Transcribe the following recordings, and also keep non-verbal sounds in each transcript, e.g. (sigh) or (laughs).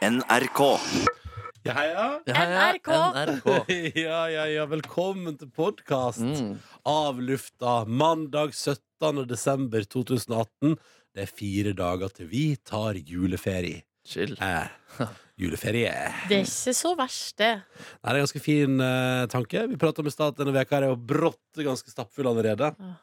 NRK. Ja, heia. NRK. NRK. (laughs) ja, ja, ja. Velkommen til podkast Mm. av lufta mandag 17. desember 2018. Det er fire dager til vi tar juleferie. Chill. Eh, juleferie. Det er ikke så verst, det. Nei, det er en ganske fin eh, tanke. Vi prata om i stad at denne veka er jo brått ganske stappfull allerede. Ja.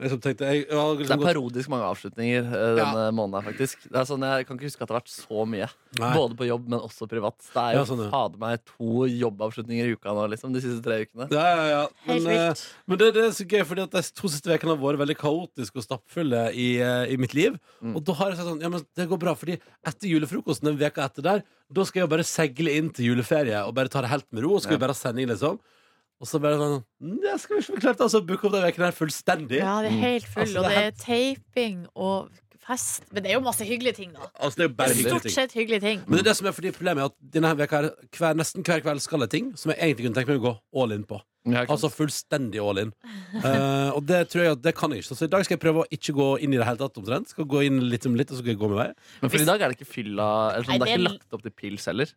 Jeg tenkte, jeg, jeg har Det liksom er parodisk mange avslutninger eh, denne måneden. faktisk Det er sånn, Jeg kan ikke huske at det har vært så mye. Nei. Både på jobb, men også privat. Det er jo Ja, sånn, ja. fader meg to jobbavslutninger i uka nå, liksom. De siste tre ukene. Ja, ja, ja. Men, uh. Men det, det er så gøy, fordi at de to siste ukene har vært veldig kaotiske og stappfulle i, uh, i mitt liv. Mm. Og da har jeg sagt sånn, ja, men det går bra, fordi etter julefrokosten den veka etter der, da skal jeg bare segle inn til juleferie og bare ta det helt med ro. Og skal Ja. vi bare ha sending, liksom. Og så bare sånn ja, skal vi ikke klart altså, å booke opp den veken her fullstendig. Ja, det er helt full, Altså, og det det er taping og fest. Men det er jo masse hyggelige ting, da. Altså, det er jo bare hyggelige Stort ting. sett hyggelige ting. Men det er det som er fordi problemet er at denne veka her, hver, nesten hver kveld skal det ting som jeg egentlig kunne tenke meg å gå all in på. Ja, ikke sant? Altså fullstendig all in. (laughs) Eh, og det tror jeg at det kan jeg ikke. Så i dag skal jeg prøve å ikke gå inn i det hele tatt omtrent. Skal gå inn litt om litt, og så skal jeg gå med vei. Men for i dag er det ikke fylla eller sånn, Nei, Det er det ikke lagt opp til pils heller.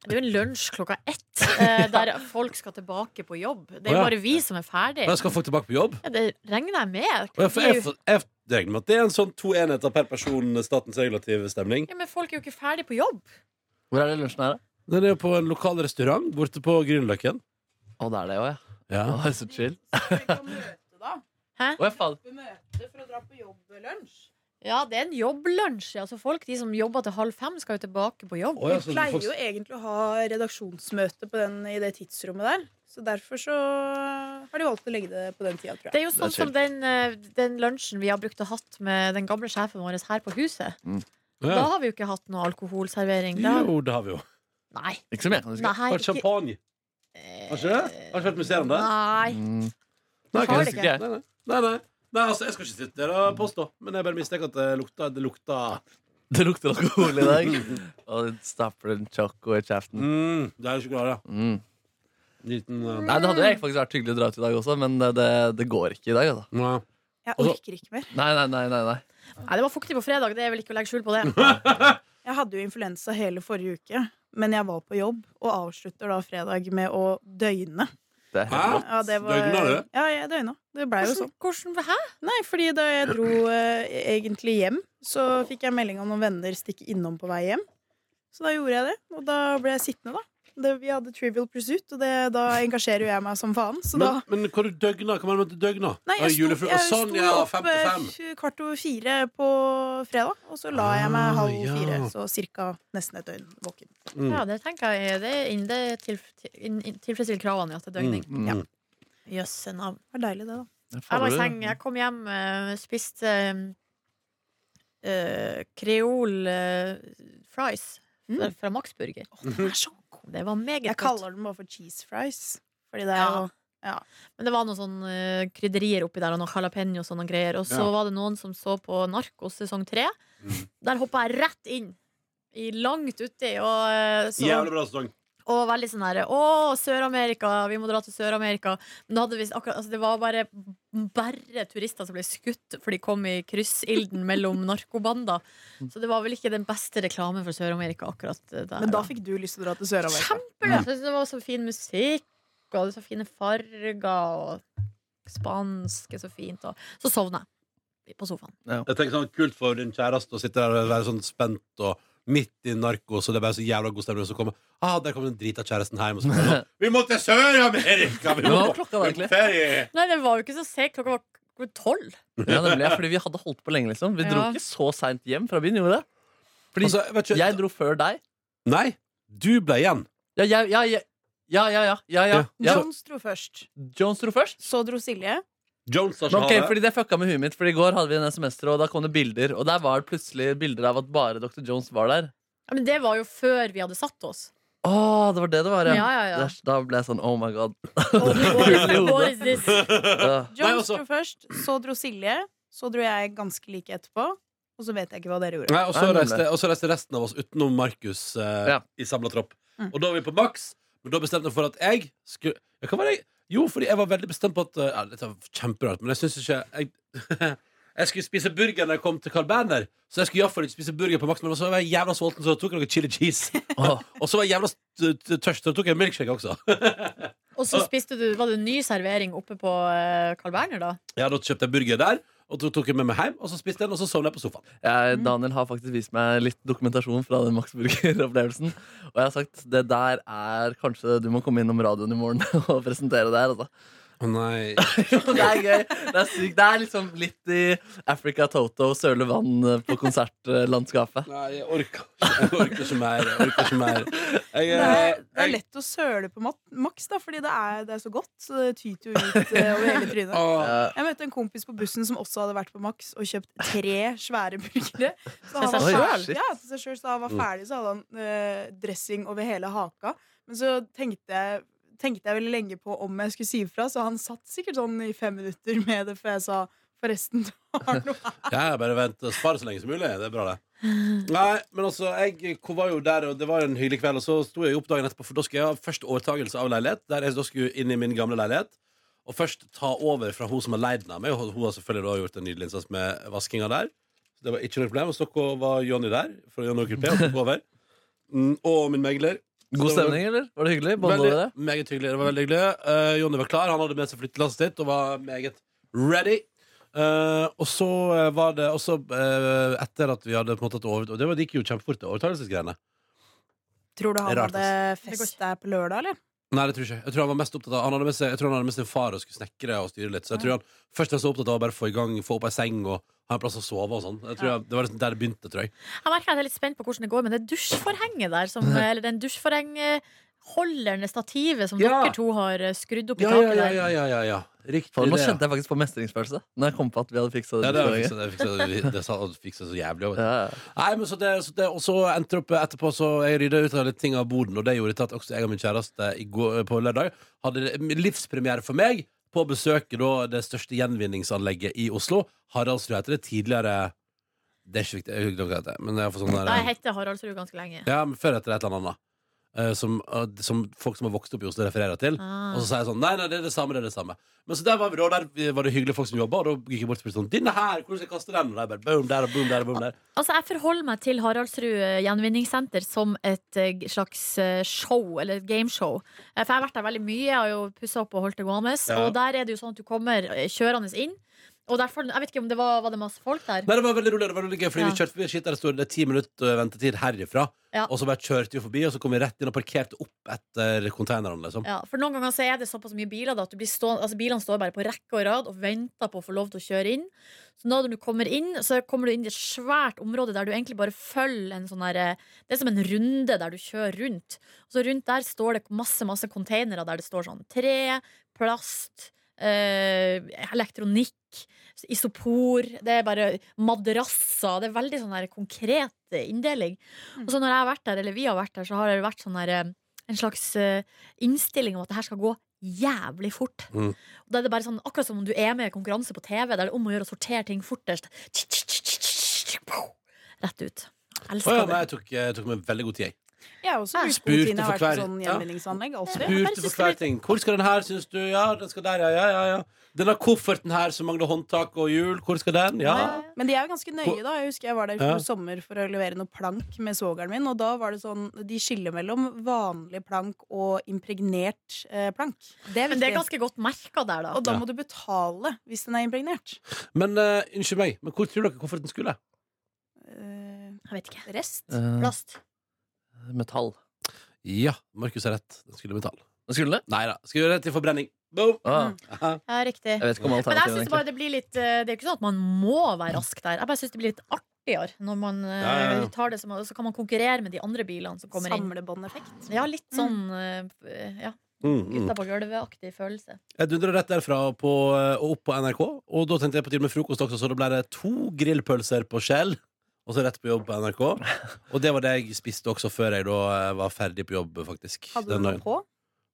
Det er jo en lunsj klokka ett, eh, der folk skal tilbake på jobb. Det er jo bare vi som er ferdig. Da skal folk tilbake på jobb. Ja, det regner jeg med. Jeg, for, er jeg, jeg, jeg regner med at det er en sånn to enheter per person statens regulative stemning. ja, men folk er jo ikke ferdig på jobb. Hvor er det lunsjen her, da? Den er jo på en lokal restaurant borte på Grünerløkken. Å, det er det òg, ja. Ja. Å, så chill. Hæ? Å, ja, faen. møte for å dra på jobblunsj. Ja, det er en jobblunsj. Altså, folk de som jobber til halv fem, skal jo tilbake på jobb. Å, ja, Vi pleier jo egentlig å ha redaksjonsmøte på den, i det tidsrommet der. Så derfor så har de valgt å legge det på den tida, tror jeg. Det er jo sånn er som den, eh, den lunsjen vi har brukt og hatt med den gamle sjefen vår her på huset. Da Ja. har vi jo ikke hatt noe alkoholservering. Da, Jo, det har vi jo. nei. Ikke som jeg kan huske. nei champagne. Har ikke det? Har ikke vært museum der? Nei. Mm. Nei, har det ikke. Nei, nei. nei, nei. Nei altså, jeg skal ikke sitte der og påstå, men jeg bare mistenker at det lukta, det lukter (laughs) Det lukter alkohol i dag. Og du stapper en choco i kjeften. mm, Det er sjokolade. Mm. Liten uh, Nei, Det hadde jo faktisk vært hyggelig å dra ut i dag også, men det, det, det går ikke i dag. Altså. nei. Jeg orker ikke mer. Nei, nei, nei, nei, nei. Nei, det var fuktig på fredag. Det er vel ikke å legge skjul på det. (laughs) Jeg hadde jo influensa hele forrige uke, men jeg var på jobb og avslutter da fredag med å døgne. Det er helt Hæ? rått. Ja, det var, Døgna du? Ja, jeg døgna. Det blei jo sånn. Hvordan, hvordan, hæ? Nei, fordi da jeg dro eh, egentlig hjem, så fikk jeg melding om noen venner stikke innom på vei hjem. Så da gjorde jeg det, og da ble jeg sittende, da. Det, vi hadde Trivial Pursuit, og det, da engasjerer jo jeg meg som faen. Så da Men, men hva du døgna? Hva mente du døgna? Nei, jeg sto, jeg Ah, sånn, sto ja, opp eh, kvart over fire på fredag, og så la jeg meg Ah, halv ja. fire. Så cirka nesten et døgn våken. Mm. Ja, det tenker jeg det, er inn- det tilf, tilfredsstiller kravene ja, til døgning. Mm. Ja. Jøsse navn. Det var deilig, det, da. Er Jeg var i seng. Jeg kom hjem, uh, spiste uh, kreol eh, fries fra, Mm. fra Max Burger. Den er så. Det var meget Jeg kaller den bare for cheese fries. Fordi det er Ja. jo Men det var noen sånn eh, krydderier oppi der, og noen jalapeño og sånne greier. Og så Ja. var det noen som så på Narkos sesong tre. Mm. Der hoppa jeg rett inn. I langt uti. Og, eh, så, Jævlig bra sesong. Og veldig sånn herre Å, Sør-Amerika! Vi må dra til Sør-Amerika. Men hadde vi akkurat, altså, det var bare bare turister som ble skutt for de kom i kryssilden mellom (laughs) narkobander. Så det var vel ikke den beste reklamen for Sør-Amerika akkurat der. Men da fikk du lyst til å dra til Sør-Amerika. Kjempeløst! Jeg Det var så fin musikk, og det var så fine farger, og spansk er så fint. Og så sovna jeg på sofaen. Jeg tenker sånn Kult for din kjæreste å sitte der og være sånn spent og midt i narkos, og det er bare så jævla god stemning, og så kommer ah, der kommer den drita kjæresten hjem, og så kommer han, Vi må til Sør-Amerika! Vi hva må var klokka da, på egentlig? ferie! Nei, det var jo ikke så sent. Klokka var tolv. Ja, nemlig, ble, fordi vi hadde holdt på lenge, liksom. Vi dro Ja. ikke så seint hjem fra byen, gjorde vi det? Fordi Altså, jeg vet ikke, jeg dro før deg. Nei, du ble igjen. Ja, jeg, ja, jeg, ja, ja, ja, ja, ja, ja. Jones dro først. Jones dro først. Så dro Silje. Jones har ikke ok, ha det. fordi Det fucka med huet mitt, For i går hadde vi en SMS-tråd, og da kom det bilder. Og der var det plutselig bilder av at bare Dr. Jones var der. Ja, men det var jo før vi hadde satt oss. Å, det var det det var, Ja, ja. ja, ja. Da ble jeg sånn oh my god. (laughs) What, (laughs) what is this? (laughs) Jones altså- dro først, så dro Silje. Så dro jeg ganske like etterpå. Og så vet jeg ikke hva dere gjorde. Nei, og så reiste, og så reiste resten av oss utenom Markus eh, Ja. i samla tropp. Mm. Og da var vi på maks, men da bestemte jeg for at jeg skulle Hva var det jeg Jo, fordi jeg var veldig bestemt på at eh, ja, Dette var kjemperart, men jeg syns ikke jeg, (laughs) Jeg skulle spise burger når jeg kom til Carl Berner. Så jeg skulle iallfall ikke spise burger på Max, men så var jeg jævla sulten, så jeg tok noe chili cheese. (laughs) Og så var jeg jævla tørst, så jeg tok en milkshake også. (laughs) Og så spiste du, var det en ny servering oppe på Carl Berner, da? Ja, Da kjøpte jeg burger der, og tok jeg med meg hjem. Og så spiste den, og så sovnet jeg på sofaen. Jeg, Daniel har faktisk vist meg litt dokumentasjon fra den Max Burger-opplevelsen. Og jeg har sagt det der er kanskje du må komme innom radioen i morgen (laughs) og presentere det her. Altså. Å nei. (laughs) det er gøy. Det er sykt. Det er liksom litt i Africa Toto, Sørle Vann eh, på konsertlandskapet. Nei, jeg orker ikke. Jeg orker ikke mer. Jeg orker ikke mer. Jeg, Det eh, er, det er lett å søle på Max, maks, da, fordi det er, det er så godt. Så det tyter jo ut eh, over hele trynet. Eh, Jeg møtte en kompis på bussen som også hadde vært på Max og kjøpt tre svære burgere. Så han var ferdig, ja, til seg selv, så han var ferdig, så hadde han eh, dressing over hele haka. Men så tenkte jeg, tenkte jeg veldig lenge på om jeg skulle si ifra, så han satt sikkert sånn i fem minutter med det før jeg sa forresten, du har noe. (laughs) Ja, bare vent og spare så lenge som mulig. Det er bra, det. Nei, men altså, jeg var jo der, og det var en hyggelig kveld. Og så sto jeg opp dagen etterpå, for da skulle jeg ha først overtagelse av leilighet. Der jeg da skulle inn i min gamle leilighet. Og først ta over fra hun som har leid den av meg. Og hun har selvfølgelig da gjort en nydelig innsats med vaskinga der. Så det var ikke noe problem. Og så var Jonny der, fra Jonny og Kupé, og tok over. Mm, og min megler. God stemning, eller? Var det hyggelig? Veldig, dere? meget hyggelig. Det var veldig hyggelig. uh, Jonny var klar. Han hadde med seg flyttelasset sitt og var meget ready. Uh, og så eh, var det også uh, etter at vi hadde på en måte tatt over Og det, gikk jo kjempefort, det overtakelsesgreiene. Tror du han Rart, hadde Det går fest der på lørdag, eller? Nei, det tror jeg ikke. Jeg tror han var mest opptatt av Han hadde med seg, Jeg tror han hadde med sin far og skulle snekre og styre litt. Så jeg tror han først var så opptatt av å bare få i gang Få opp ei seng og ha en plass å sove og sånn. Jeg tror jeg, Det var liksom der det begynte, tror jeg. Jeg merker at jeg er litt spent på hvordan det går med det dusjforhenget der. Som, (laughs) eller den dusjforhengholderen, det stativet, som Ja. dere to har eh, skrudd opp i Ja, ja, taket ja, ja, ja, ja, ja. Riktig For nå det. kjente jeg faktisk på mestringsfølelse. Når jeg kom på at vi hadde fiksa det. Ja, det fiksa, det fiksa, det sa- fiksa så jævlig. Ja, ja. Nei, men så det, så det, Og så endte det opp etterpå Så jeg rydda ut av litt ting av boden, og det gjorde til at også jeg og min kjæreste i går, på lørdag hadde livspremiere for meg på å besøke da det største gjenvinningsanlegget i Oslo. Haraldsrud heter det tidligere Det er ikke viktig, jeg husker ikke hva det heter. Men jeg er sånn der, jeg heter Haraldsrud ganske lenge. ja, men før heter det et eller annet. Eh, Som, eh, som folk som har vokst opp i Oslo, refererer til. Ah. Og så sier jeg sånn Nei, nei, det er det samme. det er det samme Men så der var vi da, der var det hyggelige folk som jobba, og da gikk jeg bort og spurte sånn Denne her, hvordan skal jeg kaste den? Og der bare boom der og boom der og boom der. Altså, jeg forholder meg til Haraldsrud eh, gjenvinningssenter som et eh, slags eh, show, eller et gameshow. Eh, For jeg har vært der veldig mye, jeg har jo pussa opp og holdt det gående. Ja. Og der er det jo sånn at du kommer eh, kjørende inn. Og derfor, jeg vet ikke om det var, var det masse folk der. Nei, det var veldig rolig, det var veldig gøy Fordi Ja. vi kjørte forbi shit, der det står det er ti minutter eh, ventetid herifra Ja. Og så bare kjørte vi forbi Og så kom vi rett inn og parkerte opp etter konteinerne liksom. Ja, for noen ganger så er det såpass mye biler da, at du blir stå, altså bilene står bare på rekke og rad og venter på å få lov til å kjøre inn. Så når du kommer inn, så kommer du inn i et svært område der du egentlig bare følger en sånn her eh, Det er som en runde der du kjører rundt. Og så rundt der står det masse, masse containere der det står sånn tre, plast, eh, elektronikk, isopor, det er bare madrasser. Det er veldig sånn her konkret eh, inndeling. Og så når jeg har vært der, eller vi har vært der, så har det vært sånn her eh, en slags eh, innstilling om at det her skal gå jævlig fort. Mm. Og da er det bare sånn, akkurat som om du er med i konkurranse på TV, der det er om å gjøre å sortere ting fortest. Rett ut. Elsker oh, ja, det. jeg tok, jeg tok meg veldig god tid jeg. Jeg har også for har vært hver- sånn ja. gjenvinningsanlegg. Alltid. Spurte for hver er ting Hvor skal den her, synes du? Ja, den skal der, ja, ja, ja, ja Denne kofferten her som mangler håndtak og hjul Hvor skal den? Ja Men de er jo ganske nøye, da. Jeg husker jeg var der i Ja. sommer for å levere noe plank med svogeren min, og da var det sånn De skiller mellom vanlig plank og impregnert eh, plank. Det Men det er ganske godt merka der, da. Og da Ja. må du betale hvis den er impregnert. Men, uh, unnskyld meg, men hvor tror dere kofferten skulle? Uh, Jeg vet ikke. rest? Uh. Plast. Metall. Ja, Markus har rett Den skulle metall Den skulle det? Neida, skulle rett til forbrenning Boom Ah, Ja, riktig. jeg vet ikke om Men jeg synes bare det blir litt eh, Det er jo ikke sånn at man må være rask der. Jeg bare syns det blir litt artigere når man eh, Ja, ja, ja. tar det som Så kan man konkurrere med de andre bilene som kommer inn. Samlebåndeffekt. Ja, litt sånn eh, ja, Mm, mm. gutta på gulvet-aktig følelse. Jeg dundra rett derfra på, og opp på NRK, og da tenkte jeg på tide med frokost også, så da ble det to grillpølser på skjell, og så rett på jobb på NRK. Og det var det jeg spiste også før jeg da eh, var ferdig på jobb, faktisk. Hadde du noe på?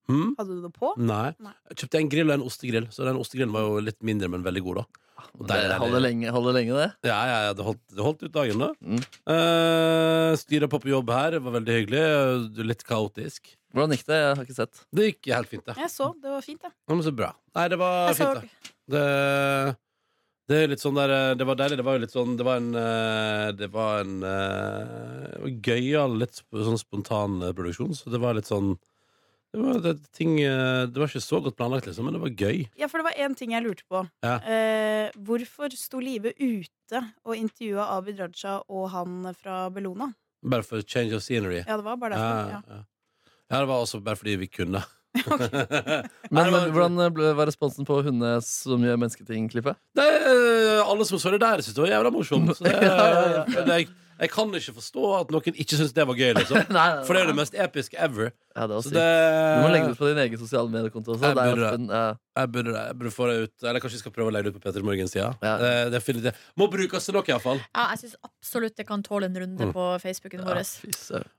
Hmm? Hadde du noe på? Nei. Nei. Jeg kjøpte en grill og en ostegrill, så den ostegrillen var jo litt mindre, men veldig god, da. Og Det holder lenge, holde lenge, det. Ja, ja, ja, det holdt, det holdt ut dagen, da. Mm. Eh, Styra på på jobb her, det var veldig hyggelig. eh, Litt kaotisk. Hvordan gikk det? Jeg har ikke sett. Det gikk helt fint, det. Jeg så. Det var fint, det. Ja, men så bra. Nei, det var Jeg så fint, det. det Det er litt sånn der eh, Det var deilig. Det var jo litt sånn Det var en eh, Det var en eh, gøyal, litt sånn spontan eh, produksjon, så det var litt sånn det var, det, ting, eh, det var ikke så godt planlagt, liksom, men det var gøy. Ja, for det var én ting jeg lurte på. Ja. Eh, hvorfor sto Live ute og intervjua Abid Raja og han fra Bellona? Bare for change of scenery. Ja, det var bare derfor. ja, Ja. ja. ja, det var også bare fordi vi kunne. (laughs) (laughs) Men, Nei, det men hvordan eh, ble- var responsen på hunde som gjør mennesketing-klippet? Er, alle som så det der, syntes det var jævla morsomt. Så (laughs) det, Ja, ja, ja. jeg, jeg kan ikke forstå at noen ikke syns det var gøy, liksom. For det er det mest episke ever. Ja, det var sykt. det, Du må legge det ut på din egen sosiale mediekonto. Jeg burde ja. jeg burde, det. jeg burde få det ut Eller kanskje jeg skal prøve å legge det ut på Peter Morgens-sida. Ja. Det, det, det må brukes til noe, iallfall. Ja, jeg syns absolutt det kan tåle en runde Mm. på Facebooken vår. Fy.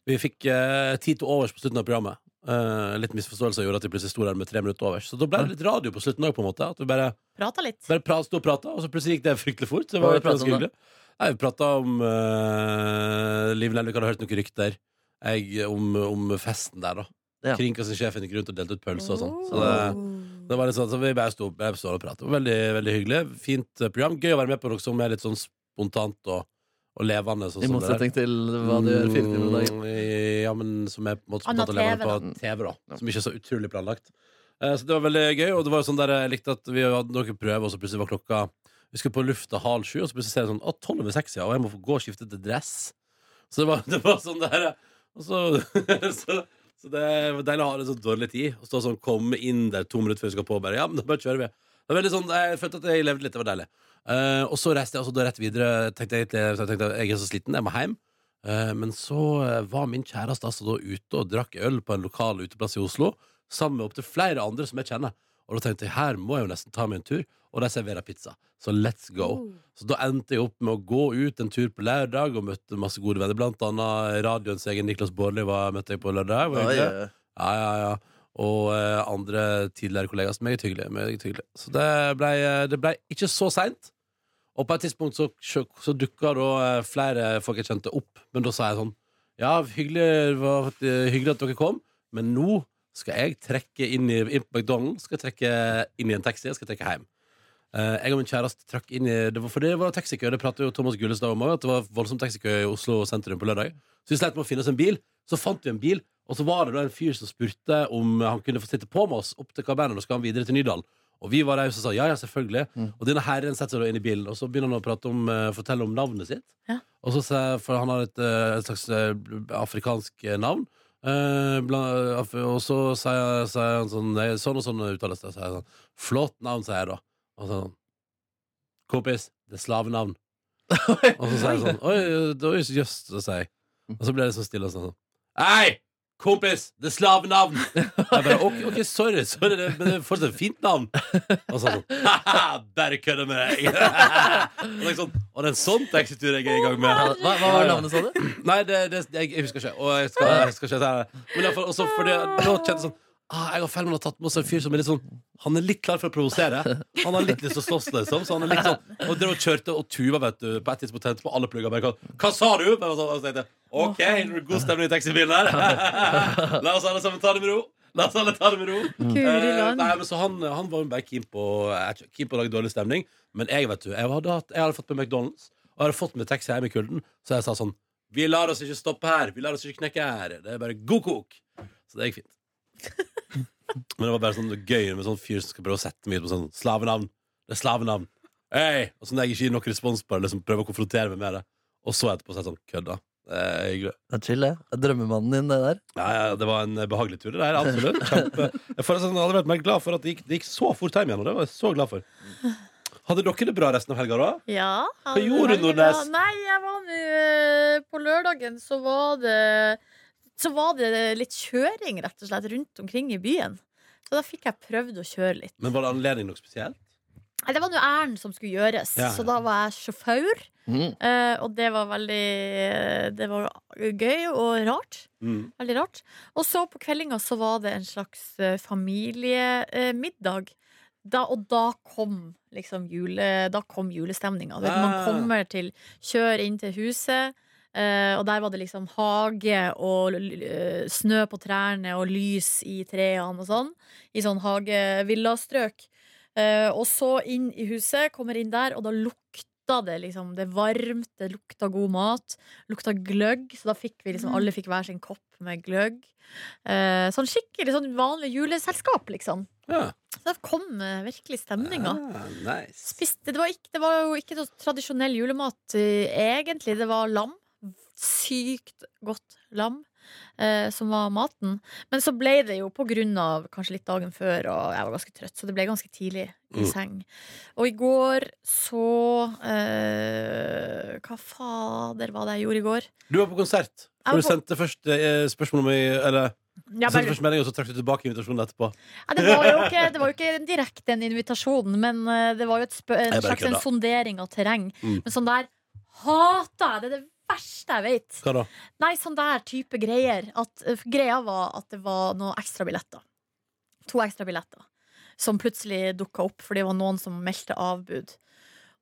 Vi fikk eh, tid til overs på slutten av programmet. Eh, litt misforståelse gjorde at vi plutselig sto der med tre minutter over. Så da ble det litt radio på slutten òg, på en måte. At vi bare, Prata litt. bare pra, sto og prata, og så plutselig gikk det fryktelig fort. Så det var litt ganske hyggelig. Nei, vi prata om uh, Liv Nelvik hadde hørt noen rykter. Jeg, om, om festen der, da. Ja. Kringkastingssjefen gikk rundt og delte ut pølser og sånn. Så det, det var litt sånn, så vi bare sto bare sto og pratet. Veldig, veldig hyggelig. Fint eh, program. Gøy å være med på noe som er litt sånn spontant og, og levende. Sånn I motsetning til hva du gjør fire timer om dagen. Mm, Ja, men som er på en måte spontant og levende på TV, da. Som ikke er så utrolig planlagt. Eh, Så det var veldig gøy. Og det var jo sånn der jeg likte at vi hadde noen prøver, og så plutselig var klokka Vi skulle på lufta halv sju, og så plutselig ser jeg sånn Å, tolv over seks, ja, og jeg må få gå og skifte til dress. Så det var, det var sånn der Og så, (laughs) så så det var deilig å ha en så dårlig tid. Og stå sånn, komme inn der to minutter før vi skal på. Bare, ja, men da bare kjører vi Det var veldig sånn, Jeg følte at jeg levde litt. Det var deilig. Eh, og så reiste jeg altså da rett videre. Tenkte jeg, egentlig- så tenkte jeg er så sliten, jeg må hjem. Eh, men så eh, var min kjæreste altså da ute og drakk øl på en lokal uteplass i Oslo. Sammen med opptil flere andre som jeg kjenner. Og da tenkte jeg her må jeg jo nesten ta meg en tur. Og de serverer pizza. Så let's go. Så da endte jeg opp med å gå ut en tur på lørdag og møtte masse gode venner. Blant annet radioens egen Niklas Baarli var- møtte jeg på lørdag. Var Oi, oi, oi. Ja, ja, ja. Og eh, andre tidligere kollegaer. Så Meget hyggelig. Meget hyggelig. Så det ble, det ble ikke så seint. Og på et tidspunkt så, så dukka da eh, flere folk jeg kjente, opp. Men da sa jeg sånn Ja, hyggelig, var eh, hyggelig at dere kom, men nå skal jeg trekke inn i inn på McDonald's skal jeg trekke inn i en taxi. Jeg skal trekke hjem. Uh, jeg og min kjæreste trakk inn i det var, For det var taxikø. Det pratet jo Thomas Gullestad om òg, At det var voldsom taxikø i Oslo sentrum på lørdag. Så vi sleit med å finne oss en bil. Så fant vi en bil, og så var det da en fyr som spurte om han kunne få sitte på med oss opp til Cabernet og skal han videre til Nydalen. Og vi var der og sa ja, ja, selvfølgelig. Og denne herren setter seg inn i bilen, og så begynner han å prate om, uh, fortelle om navnet sitt. Ja. Og så, for han har et, uh, et slags uh, afrikansk navn. Bla- af- og så sier, sier han sånn nei, Sånn og sånn uttales det. Så sier sånn, Flott navn, sier jeg da. Og sånn Kompis, det er slavenavn. (laughs) Og så sier jeg sånn Oi, jøss, så sier jeg. Og så ble det så stille og sånn Hei! Kompis, det er slavenavn! Jeg bare, ok, ok, sorry, sorry det, men det er fortsatt et fint navn. Og så sånn Haha, bare kødder med deg! (laughs) og, det er sånn, og det er en sånn taxitur jeg er i gang med. Hva, hva var navnet, sa du? Nei, det, det, jeg, jeg husker ikke. Og jeg skal, jeg skal ikke si det. Men i hvert fall, også fordi nå kjente jeg sånn ah, Jeg og Feldman har tatt med oss en fyr som er litt sånn Han er litt klar for å provosere. Han har litt lyst til å slåss, liksom. Så han er litt sånn Og dere kjørte og tuva, vet du, på et tidspunkt tente på alle plugger. Bare, hva, hva sa du? Bare sånn, og så tenkte OK, god stemning i taxibilen her. (laughs) La oss alle sammen ta det med ro. La oss alle ta det med ro. Eh, nei, men så han, han var jo bare keen på, keen på å lage dårlig stemning. Men jeg vet du, jeg hadde, hatt, jeg hadde fått med McDonald's og jeg hadde fått med taxi hjem i kulden. Så jeg sa sånn Vi lar oss ikke stoppe her. Vi lar oss ikke knekke her. Det er bare god kok. Så det gikk fint. Men det var bare sånn gøy med sånn fyr som skal prøve å sette meg ut på sånn slavenavn. Det er slavenavn. Hey! Og så når jeg ikke gir noen respons på det, liksom prøver å konfrontere meg med det. Og så etterpå så er jeg sånn kødda. Det er hyggelig. Det er chill, det. Det er drømmemannen din, det der. Ja, ja, det var en behagelig tur. Det der, absolutt. Kjempe. Jeg føler sånn, hadde vært mer glad for at det gikk, det gikk så fort hjem igjen. Og det var jeg så glad for. Hadde dere det bra resten av helga, da? Ja, Hva gjorde du, Nordnes? Nei, jeg var nå eh, På lørdagen så var det Så var det litt kjøring, rett og slett, rundt omkring i byen. Så da fikk jeg prøvd å kjøre litt. Men var det anledning noe spesielt? Nei, Det var nå ærend som skulle gjøres, Ja, ja. så da var jeg sjåfør. Mm. eh, og det var veldig Det var gøy og rart. Mm. Veldig rart. Og så på kveldinga så var det en slags eh, familiemiddag. Da, og da kom liksom jule, Da kom julestemninga. Vet, Man Ah. kommer til Kjør inn til huset. Eh, og der var det liksom hage og eh, snø på trærne og lys i trærne og sånn. I sånn hagevillastrøk. Uh, og så inn i huset, kommer inn der, og da lukta det liksom Det varmt, det lukta god mat, lukta gløgg. Så da fikk vi liksom alle fikk hver sin kopp med gløgg. Uh, sånn skikkelig sånn vanlig juleselskap, liksom. Ja. Så da kom uh, virkelig stemninga. Ah, nice. Spiste, det, var ikke, det var jo ikke noe tradisjonell julemat egentlig. Det var lam. Sykt godt lam. Eh, som var maten. Men så ble det jo på grunn av kanskje litt dagen før, og jeg var ganske trøtt, så det ble ganske tidlig i Mm. seng. Og i går så eh, Hva fader var det jeg gjorde i går? Du var på konsert. For du sendte først eh, spørsmål om Eller ja, bare, først melding, og så trakk du tilbake invitasjonen etterpå. ja, det, var jo (laughs) ikke, det var jo ikke direkte en invitasjon, men eh, det var jo en slags en sondering av terreng. Mm. Men sånn der hater jeg! Det er det verste jeg vet. Hva da? Nei, sånn der type greier. At, uh, greia var at det var noen ekstra billetter. To ekstra billetter. Som plutselig dukka opp for det var noen som meldte avbud.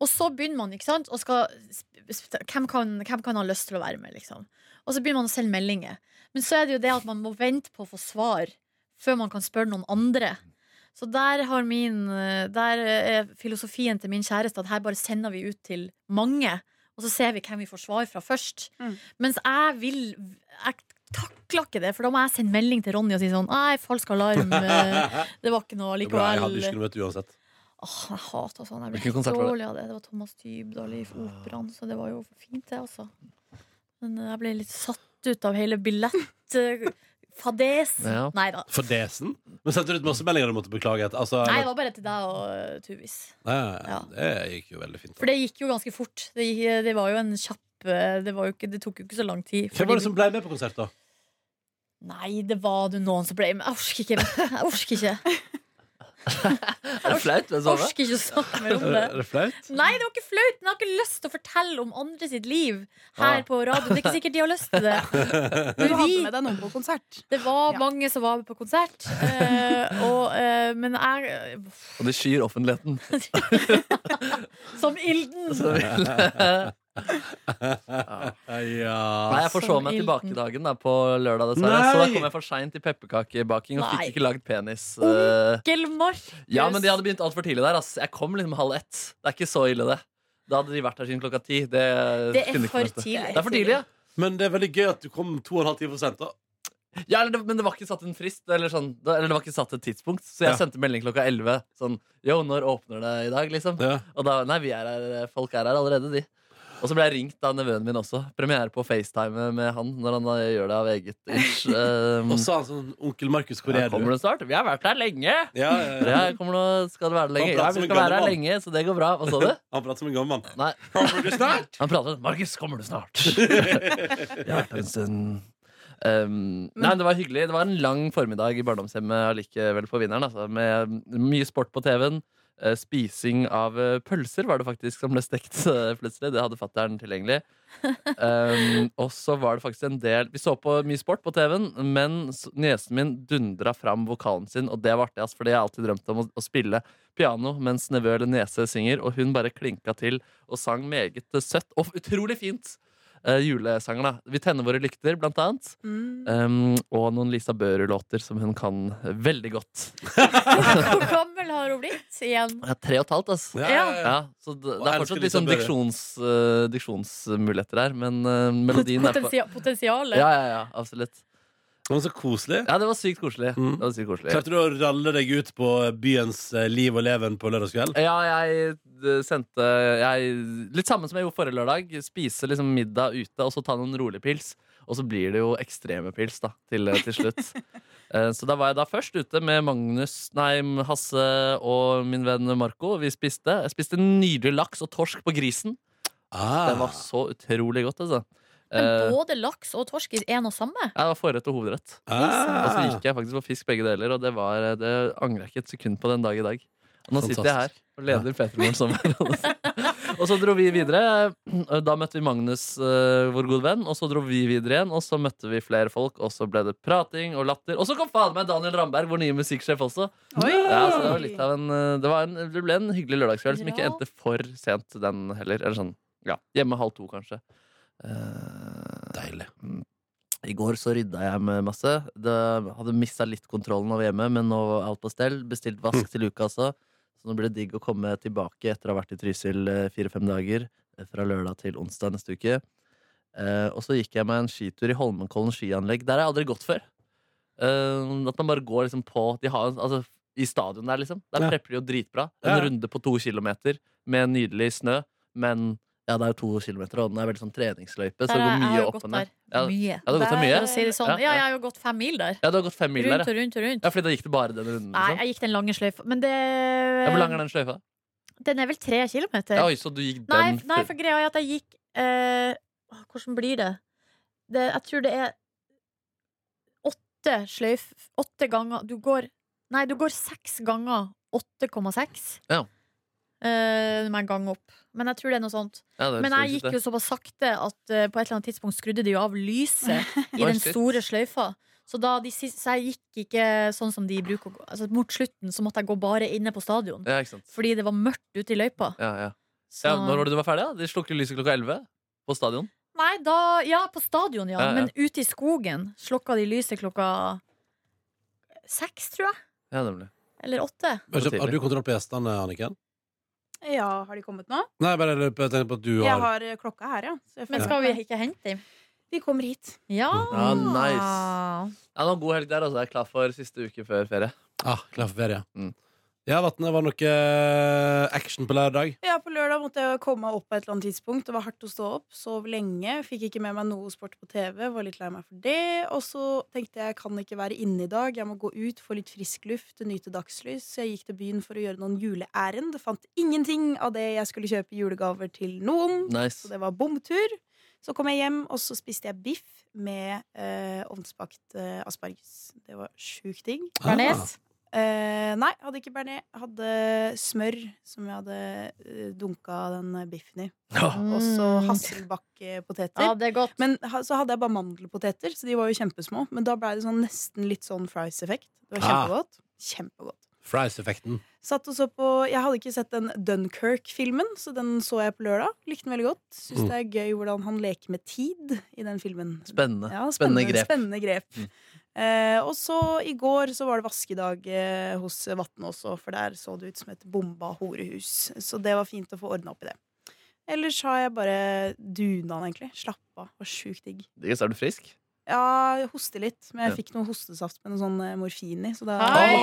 Og så begynner man, ikke sant skal, hvem, kan, hvem kan ha lyst til å være med, liksom? Og så begynner man å sende meldinger. Men så er det jo det at man må vente på å få svar før man kan spørre noen andre. Så der har min uh, Der er filosofien til min kjæreste at her bare sender vi ut til mange. Og så ser vi hvem vi får svar fra først. Mm. Mens jeg vil Jeg takler ikke det, for da må jeg sende melding til Ronny og si sånn Nei, falsk alarm. (laughs) eh, Det var ikke noe Det er jeg hadde likevel. ikke noe møte uansett. Åh, jeg hater sånn. Jeg ble konsert dårlig av det. Det var Thomas Dybdahl i Operaen, så det var jo fint, det, altså. Men eh, jeg ble litt satt ut av hele billettfadesen. Ja. Nei da. Fadesen? Men sendte du ut masse meldinger du måtte beklage? et- Altså, Nei, det var bare til deg og eh, Tuvis. Nei, ja. Det gikk jo veldig fint. For det gikk jo ganske fort. Det, gikk, det var jo en kjapp eh, det, var jo ikke, det tok jo ikke så lang tid. Hvem var det som ble med på konsert, da? Nei, det var noen som ble med. Jeg orker ikke. Jeg orker ikke, Er det flaut? Jeg orker ikke å snakke mer om det. Er det flaut? Nei, det var ikke flaut, men jeg har ikke lyst til å fortelle om andre sitt liv her Ah. på radio. Det er ikke sikkert de har lyst til det. (laughs) Men du hadde med deg noen på konsert. det var Ja. mange som var med på konsert. eh, og, eh, men jeg Og det skyr offentligheten. (laughs) Som ilden! Som (laughs) vil- Ja. Nei, jeg forså se meg i dagen da, på lørdag, dessverre. Nei! Så da kom jeg for seint til pepperkakebaking og fikk ikke lagd penis. eh. Onkel Markus. Ja, men de hadde begynt altfor tidlig der. Ass. Jeg kom liksom halv ett. Det er ikke så ille, det. Da hadde de vært her siden klokka ti. Det, Det er for tidlig. Det er for tidlig, ja. Men det er veldig gøy at du kom to og en halv time for sent. da ja eller det, men det var ikke satt en frist, eller, sånn, eller det var ikke satt et tidspunkt. Så jeg Ja. sendte melding klokka elleve. Sånn Yo, når åpner det i dag, liksom? Ja. Og da Nei, vi er her, folk er her allerede, de. Og så ble jeg ringt av nevøen min også. Premiere på FaceTime med han når han gjør det av eget ish. Um, (laughs) Og så han sånn Onkel Markus, hvor er du? kommer du snart? Vi har vært her lenge! Ja, ja, ja. Ja, kommer nå, skal du være der lenge? Ja, vi skal være her lenge, så det går bra. Hva sa du? (laughs) Han prater som en gammel mann. Nei, Kommer du snart? han prater Markus, kommer du snart? (laughs) Har vært en stund. Um, nei, det var hyggelig. Det var en lang formiddag i barndomshjemmet allikevel på vinneren. Altså, med mye sport på TV-en. Eh, spising av eh, pølser var det faktisk som ble stekt eh, plutselig. Det hadde fatter'n tilgjengelig. Um, og så var det faktisk en del Vi så på mye sport på TV-en, men niesen min dundra fram vokalen sin, og det var artig, ass, fordi jeg alltid drømt om å, å spille piano mens nevø eller niese synger, og hun bare klinka til og sang meget søtt og utrolig fint. Uh, julesanger, da. Vi tenner våre lykter, blant annet. Mm. Um, og noen Lisa Børud-låter som hun kan veldig godt. (laughs) Hvor gammel har hun blitt igjen? Er tre og et halvt, altså. Ja, ja, ja. Ja, så det, det er fortsatt Børud. diksjons, uh, diksjonsmuligheter her, men uh, melodien er på Potensialet. Ja, ja, ja, absolutt. Men så koselig. Ja, det var sykt koselig. Mm. Det var sykt koselig. Klarte du å ralle deg ut på byens eh, liv og leven på lørdagskveld? Ja, jeg eh, sendte jeg, Litt samme som jeg gjorde forrige lørdag. Spise liksom middag ute, og så ta noen rolig pils. Og så blir det jo ekstreme pils da, til, til slutt. (laughs) Eh, så da var jeg da først ute med Magnus, nei, Hasse og min venn Marco. Vi spiste. Jeg spiste nydelig laks og torsk på grisen. Ah. Det var så utrolig godt, altså. Men Eh, både laks og torsk er én og samme? ja, det var forrett og hovedrett. Og så ah. gikk jeg faktisk på fisk begge deler, og det, var, det angrer jeg ikke et sekund på den dag i dag. Og nå sitter jeg her og leder Petermorgen sommer. (laughs) og så dro vi videre. Da møtte vi Magnus, eh, vår gode venn, og så dro vi videre igjen. Og så møtte vi flere folk, og så ble det prating og latter. Og så kom faen meg Daniel Ramberg, vår nye musikksjef også. Ja, så det, var litt av en, eh, det, var en, det ble en hyggelig lørdagskveld som ikke endte for sent, den heller. Eller sånn, ja, hjemme halv to, kanskje. Eh, Deilig. i går så rydda jeg med masse. Det hadde mista litt kontrollen over hjemmet, men nå er alt på stell. Bestilt vask til uka også. Så nå blir det digg å komme tilbake etter å ha vært i Trysil eh, fire-fem dager. eh, Fra lørdag til onsdag neste uke. Eh, og så gikk jeg meg en skitur i Holmenkollen skianlegg. Der har jeg aldri gått før. Eh, at man bare går liksom på de har, altså, I stadion der, liksom. Der Ja. prepper de jo dritbra. En Ja. runde på to kilometer med nydelig snø. Men ja, det er jo to kilometer, og den er veldig sånn treningsløype, så det går mye opp og ned. Ja, Mye. ja, har gått der Der- mye? Si sånn. Ja, jeg har jo gått fem mil der. Ja, du har gått fem mil der, Rundt ja. og rundt og rundt. ja. Fordi da gikk du bare den runden? Nei, Liksom. jeg gikk den lange sløyfa. Men det Ja, hvor lang er den sløyfa? Den er vel tre kilometer? Ja, oi, så du gikk den nei, nei for greia er at jeg gikk eh, Hvordan blir det? det? Jeg tror det er åtte sløyf Åtte ganger Du går Nei, du går seks ganger 8,6. Ja. Eh, med en gang opp. Men jeg tror det er noe sånt. Ja, det er Men jeg gikk jo såpass sakte at uh, på et eller annet tidspunkt skrudde de jo av lyset (laughs) i den store sløyfa. Så, da de siste, så jeg gikk ikke sånn som de bruker å gå. Altså, mot slutten så måtte jeg gå bare inne på stadion. Ja, ikke sant. Fordi det var mørkt ute i løypa. Ja, ja. Så... ja, når var det du var ferdig? da? De slukket lyset klokka 11 på stadion. Nei, da Ja, på stadion, ja. Ja, ja. Men ute i skogen slukka de lyset klokka seks, tror jeg. Ja, nemlig. Eller åtte. Har du kontroll på gjestene, Anniken? Ja, har de kommet nå? Nei, bare jeg tenker på at du har Jeg har eh, klokka her, ja. Så jeg Men skal vi ikke hente dem? De kommer hit. Ja. Ja, nice. Ja, en god helg der. Altså. Jeg er klar for siste uke før ferie. ah, klar for ferie. Mm. Ja, Vatne, var det noe eh, action på lørdag? Ja, På lørdag måtte jeg komme meg opp på et eller annet tidspunkt. Det var hardt å stå opp. Sov lenge. Fikk ikke med meg noe sport på TV. Var litt lei meg for det. Og så tenkte jeg jeg kan ikke være inne i dag. Jeg må gå ut, få litt frisk luft, nyte dagslys. Så jeg gikk til byen for å gjøre noen juleærend. Fant ingenting av det jeg skulle kjøpe julegaver til noen. Nice. Så det var bomtur. Så kom jeg hjem, og så spiste jeg biff med eh, ovnsbakt eh, asparges. Det var sjukt digg. Bearnés. Eh, nei, hadde ikke bearnés. Hadde smør som jeg hadde eh, dunka den biffen i. Ja. Og så Mm. hasselbakkpoteter. Ja, det er godt. Men ha, så hadde jeg bare mandelpoteter, så de var jo kjempesmå. Men da ble det sånn, nesten litt sånn fries-effekt. Det var Ah. kjempegodt. Kjempegodt. Fries-effekten. Satt og så på Jeg hadde ikke sett den Dunkerque-filmen, så den så jeg på lørdag. Likte den veldig godt. Syns Mm. det er gøy hvordan han leker med tid i den filmen. Spennende. Ja, spennende. grep. Spennende grep. Mm. Eh, og så i går så var det vaskedag eh, hos Vatne også, for der så det ut som et bomba horehus. Så det var fint å få ordna opp i det. Ellers har jeg bare duna, egentlig. Slappa. Var sjukt digg. Digg, så er du frisk? Ja, jeg hoster litt, men jeg fikk noe hostesaft med noe sånn eh, morfin i. Så da Hei!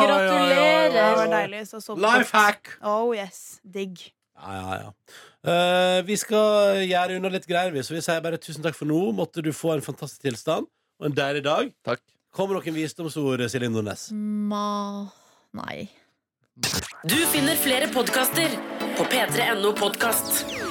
Gratulerer! det var deilig. Så Life hack! Oh yes, digg. Ja, ja, ja. Eh, vi skal gjøre unna litt greier, vi, så vi sier bare tusen takk for nå. Måtte du få en fantastisk tilstand og en deilig dag. Takk. Kommer noen visdomsord, Silje Nordnes? Ma... Nei. Du finner flere podkaster på p3.no podkast.